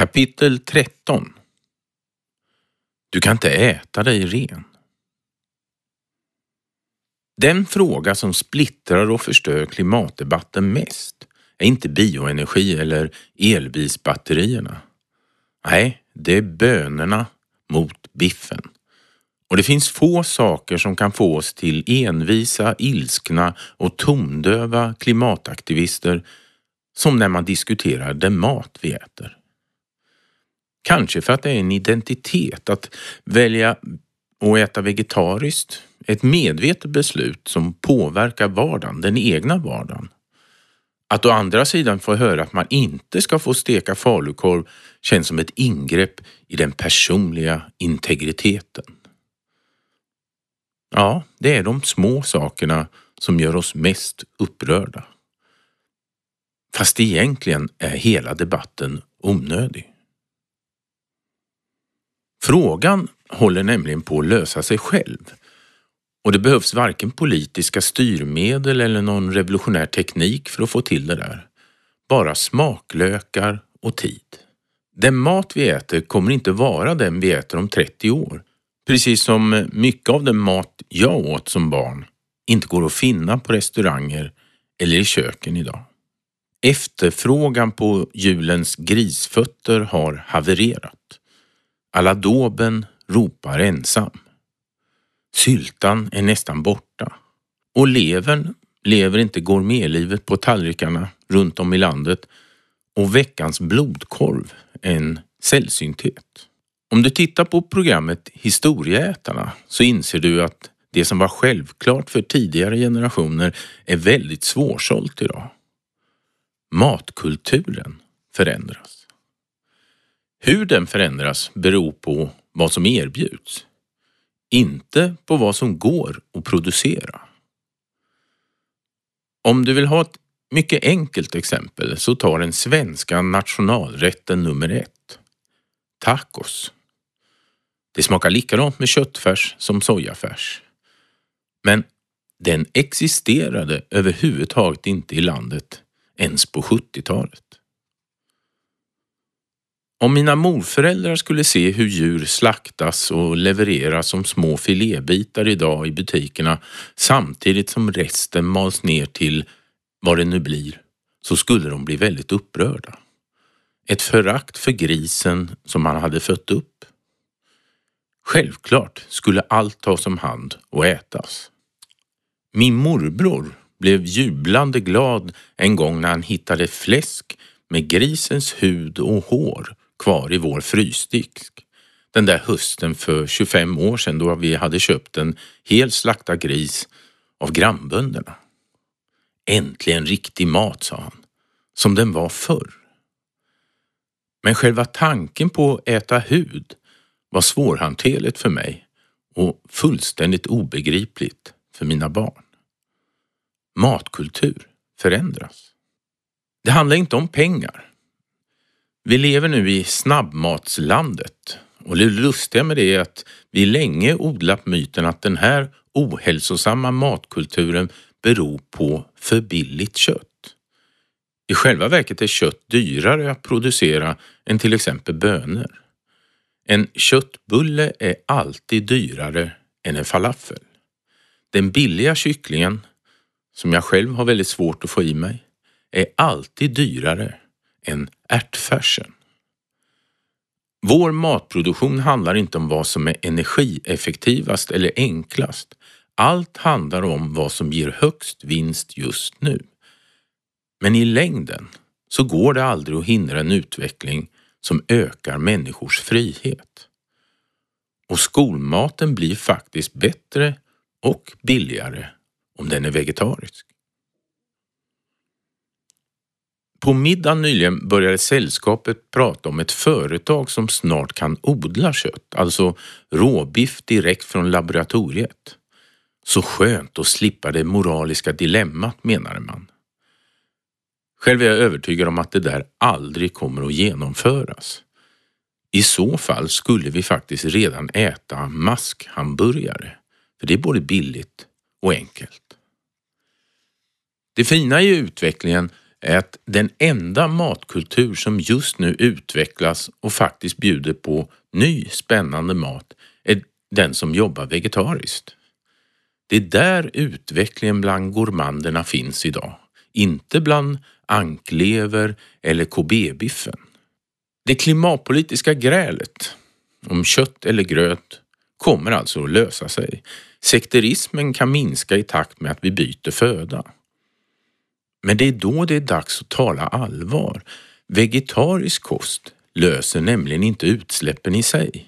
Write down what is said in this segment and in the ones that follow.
Kapitel 13 Du kan inte äta dig ren. Den fråga som splittrar och förstör klimatdebatten mest är inte bioenergi eller elbilsbatterierna. Nej, det är bönerna mot biffen. Och det finns få saker som kan få oss till envisa, ilskna och tondöva klimataktivister som när man diskuterar den mat vi äter. Kanske för att det är en identitet att välja att äta vegetariskt. Ett medvetet beslut som påverkar vardagen, den egna vardagen. Att å andra sidan få höra att man inte ska få steka falukorv känns som ett ingrepp i den personliga integriteten. Ja, det är de små sakerna som gör oss mest upprörda. Fast egentligen är hela debatten onödig. Frågan håller nämligen på att lösa sig själv. Och det behövs varken politiska styrmedel eller någon revolutionär teknik för att få till det där. Bara smaklökar och tid. Den mat vi äter kommer inte vara den vi äter om 30 år. Precis som mycket av den mat jag åt som barn inte går att finna på restauranger eller i köken idag. Efterfrågan på julens grisfötter har havererat. Aladåben ropar ensam. Syltan är nästan borta. Och levern lever inte gourmetlivet på tallrikarna runt om i landet och veckans blodkorv är en sällsynthet. Om du tittar på programmet Historieätarna så inser du att det som var självklart för tidigare generationer är väldigt svårsålt idag. Matkulturen förändras. Hur den förändras beror på vad som erbjuds, inte på vad som går att producera. Om du vill ha ett mycket enkelt exempel så tar den svenska nationalrätten nummer ett. Tacos. Det smakar likadant med köttfärs som sojafärs. Men den existerade överhuvudtaget inte i landet ens på 70-talet. Om mina morföräldrar skulle se hur djur slaktas och levereras som små filébitar idag i butikerna samtidigt som resten mals ner till vad det nu blir, så skulle de bli väldigt upprörda. Ett förakt för grisen som man hade fött upp. Självklart skulle allt tas om hand och ätas. Min morbror blev jublande glad en gång när han hittade fläsk med grisens hud och hår kvar i vår frysdisk. Den där hösten för 25 år sedan då vi hade köpt en hel slaktad gris av grannbönderna. Äntligen riktig mat, sa han, som den var förr. Men själva tanken på att äta hud var svårhanterligt för mig och fullständigt obegripligt för mina barn. Matkultur förändras. Det handlar inte om pengar. Vi lever nu i snabbmatslandet och det lustiga med det är att vi länge odlat myten att den här ohälsosamma matkulturen beror på för billigt kött. I själva verket är kött dyrare att producera än till exempel bönor. En köttbulle är alltid dyrare än en falafel. Den billiga kycklingen, som jag själv har väldigt svårt att få i mig, är alltid dyrare än ärtfärsen. Vår matproduktion handlar inte om vad som är energieffektivast eller enklast. Allt handlar om vad som ger högst vinst just nu. Men i längden så går det aldrig att hindra en utveckling som ökar människors frihet. Och skolmaten blir faktiskt bättre och billigare om den är vegetarisk. På middagen nyligen började sällskapet prata om ett företag som snart kan odla kött, alltså råbiff direkt från laboratoriet. Så skönt att slippa det moraliska dilemmat, menade man. Själv är jag övertygad om att det där aldrig kommer att genomföras. I så fall skulle vi faktiskt redan äta maskhamburgare, för det är både billigt och enkelt. Det fina i utvecklingen är att den enda matkultur som just nu utvecklas och faktiskt bjuder på ny spännande mat är den som jobbar vegetariskt. Det är där utvecklingen bland gourmanderna finns idag, inte bland anklever eller KB-biffen. Det klimatpolitiska grälet om kött eller gröt kommer alltså att lösa sig. Sekterismen kan minska i takt med att vi byter föda. Men det är då det är dags att tala allvar. Vegetarisk kost löser nämligen inte utsläppen i sig.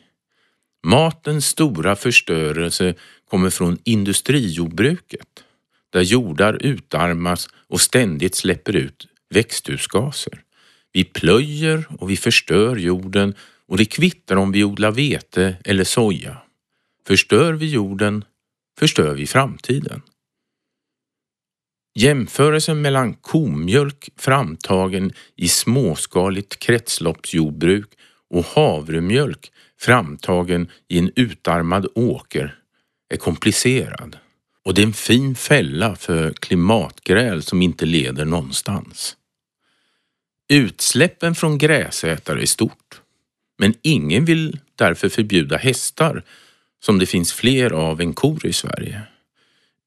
Matens stora förstörelse kommer från industrijordbruket där jordar utarmas och ständigt släpper ut växthusgaser. Vi plöjer och vi förstör jorden och det kvittar om vi odlar vete eller soja. Förstör vi jorden förstör vi framtiden. Jämförelsen mellan komjölk framtagen i småskaligt kretsloppsjordbruk och havremjölk framtagen i en utarmad åker är komplicerad och det är en fin fälla för klimatgräl som inte leder någonstans. Utsläppen från gräsätare är stort, men ingen vill därför förbjuda hästar som det finns fler av än kor i Sverige.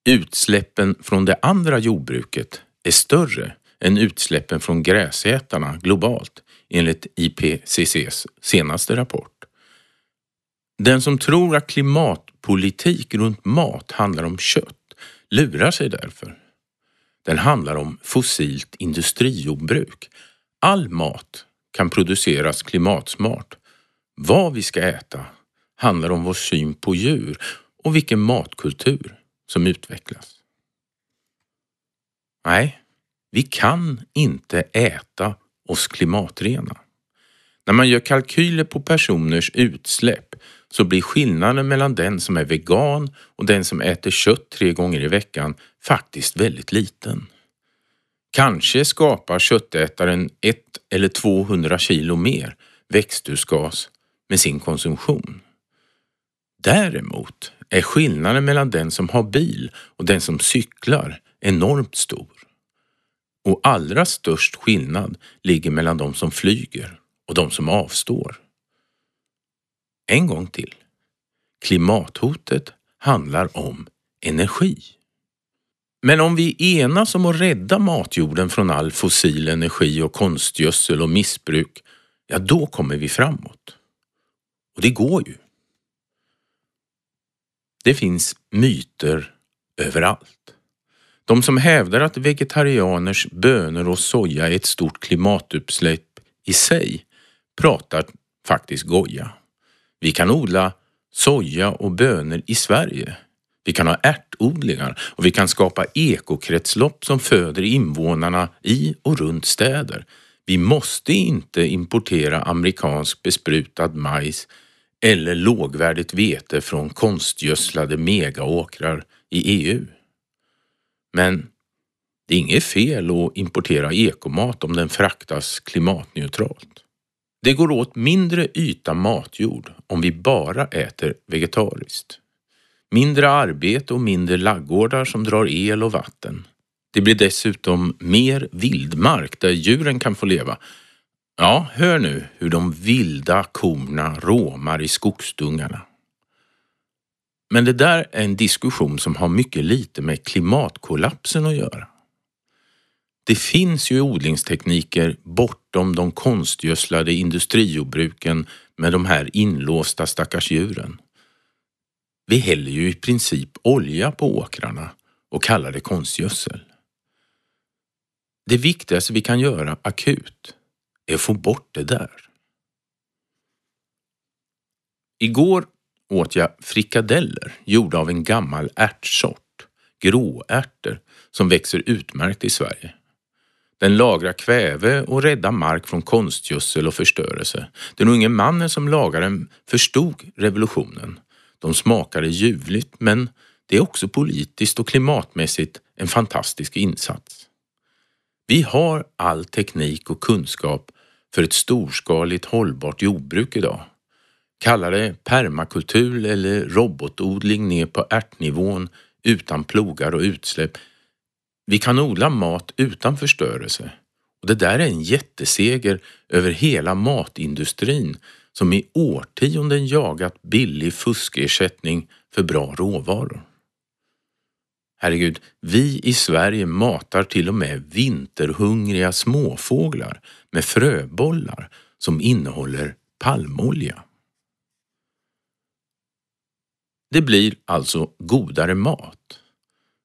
Utsläppen från det andra jordbruket är större än utsläppen från gräsätarna globalt enligt IPCCs senaste rapport. Den som tror att klimatpolitik runt mat handlar om kött lurar sig därför. Den handlar om fossilt industrijordbruk. All mat kan produceras klimatsmart. Vad vi ska äta handlar om vår syn på djur och vilken matkultur som utvecklas. Nej, vi kan inte äta oss klimatrena. När man gör kalkyler på personers utsläpp så blir skillnaden mellan den som är vegan och den som äter kött tre gånger i veckan faktiskt väldigt liten. Kanske skapar köttätaren ett eller 200 kilo mer växthusgas med sin konsumtion. Däremot är skillnaden mellan den som har bil och den som cyklar enormt stor. Och allra störst skillnad ligger mellan de som flyger och de som avstår. En gång till. Klimathotet handlar om energi. Men om vi enas om att rädda matjorden från all fossil energi och konstgödsel och missbruk, ja då kommer vi framåt. Och det går ju. Det finns myter överallt. De som hävdar att vegetarianers bönor och soja är ett stort klimatutsläpp i sig pratar faktiskt goja. Vi kan odla soja och bönor i Sverige. Vi kan ha ärtodlingar och vi kan skapa ekokretslopp som föder invånarna i och runt städer. Vi måste inte importera amerikansk besprutad majs eller lågvärdigt vete från konstgödslade megaåkrar i EU. Men det är inget fel att importera ekomat om den fraktas klimatneutralt. Det går åt mindre yta matjord om vi bara äter vegetariskt. Mindre arbete och mindre laggårdar som drar el och vatten. Det blir dessutom mer vildmark där djuren kan få leva Ja, hör nu hur de vilda korna råmar i skogsdungarna. Men det där är en diskussion som har mycket lite med klimatkollapsen att göra. Det finns ju odlingstekniker bortom de konstgödslade industrijordbruken med de här inlåsta stackars djuren. Vi häller ju i princip olja på åkrarna och kallar det konstgödsel. Det viktigaste vi kan göra akut är att få bort det där. Igår åt jag frikadeller gjorda av en gammal ärtsort, gråärtor, som växer utmärkt i Sverige. Den lagrar kväve och räddar mark från konstgödsel och förstörelse. Den unge mannen som lagade den förstod revolutionen. De smakade ljuvligt men det är också politiskt och klimatmässigt en fantastisk insats. Vi har all teknik och kunskap för ett storskaligt hållbart jordbruk idag. Kalla det permakultur eller robotodling ner på ärtnivån utan plogar och utsläpp. Vi kan odla mat utan förstörelse Och det där är en jätteseger över hela matindustrin som i årtionden jagat billig fuskersättning för bra råvaror. Herregud, vi i Sverige matar till och med vinterhungriga småfåglar med fröbollar som innehåller palmolja. Det blir alltså godare mat.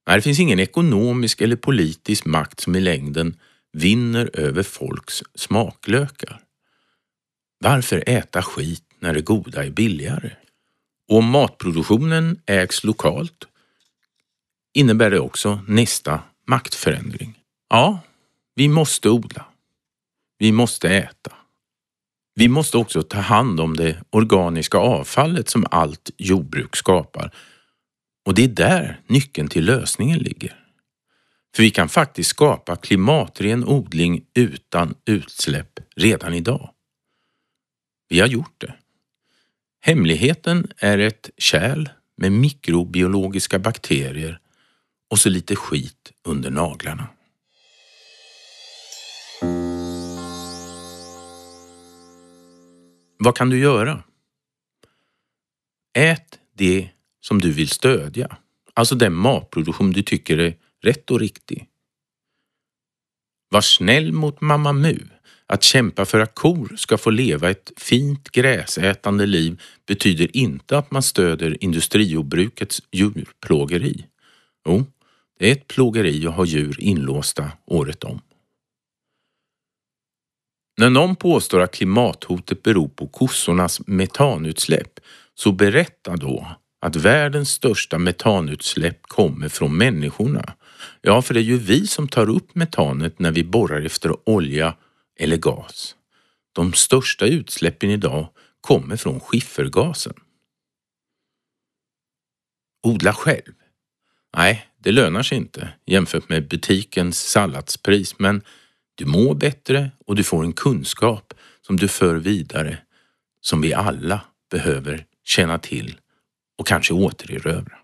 Nej, det finns ingen ekonomisk eller politisk makt som i längden vinner över folks smaklökar. Varför äta skit när det goda är billigare? Och om matproduktionen ägs lokalt innebär det också nästa maktförändring. Ja, vi måste odla. Vi måste äta. Vi måste också ta hand om det organiska avfallet som allt jordbruk skapar. Och det är där nyckeln till lösningen ligger. För vi kan faktiskt skapa klimatren odling utan utsläpp redan idag. Vi har gjort det. Hemligheten är ett kärl med mikrobiologiska bakterier och så lite skit under naglarna. Vad kan du göra? Ät det som du vill stödja, alltså den matproduktion du tycker är rätt och riktig. Var snäll mot Mamma Mu. Att kämpa för att kor ska få leva ett fint gräsätande liv betyder inte att man stöder industrijordbrukets djurplågeri. Jo, det är ett plågeri att ha djur inlåsta året om. När någon påstår att klimathotet beror på kossornas metanutsläpp så berätta då att världens största metanutsläpp kommer från människorna. Ja, för det är ju vi som tar upp metanet när vi borrar efter olja eller gas. De största utsläppen idag kommer från skiffergasen. Odla själv. Nej, det lönar sig inte jämfört med butikens salladspris men du mår bättre och du får en kunskap som du för vidare som vi alla behöver känna till och kanske återerövra.